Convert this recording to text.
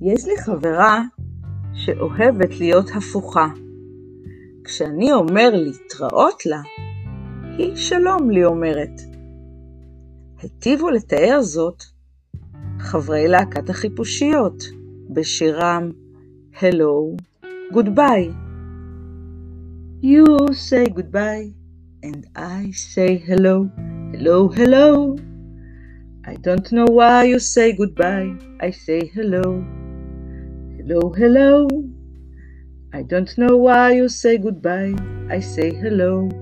יש לי חברה שאוהבת להיות הפוכה. כשאני אומר להתראות לה, היא שלום לי אומרת. היטיבו לתאר זאת חברי להקת החיפושיות בשירם Hello, Goodbye. You say goodbye and I say hello, hello, hello. I don't know why you say goodbye, I say hello. Hello, hello. I don't know why you say goodbye, I say hello.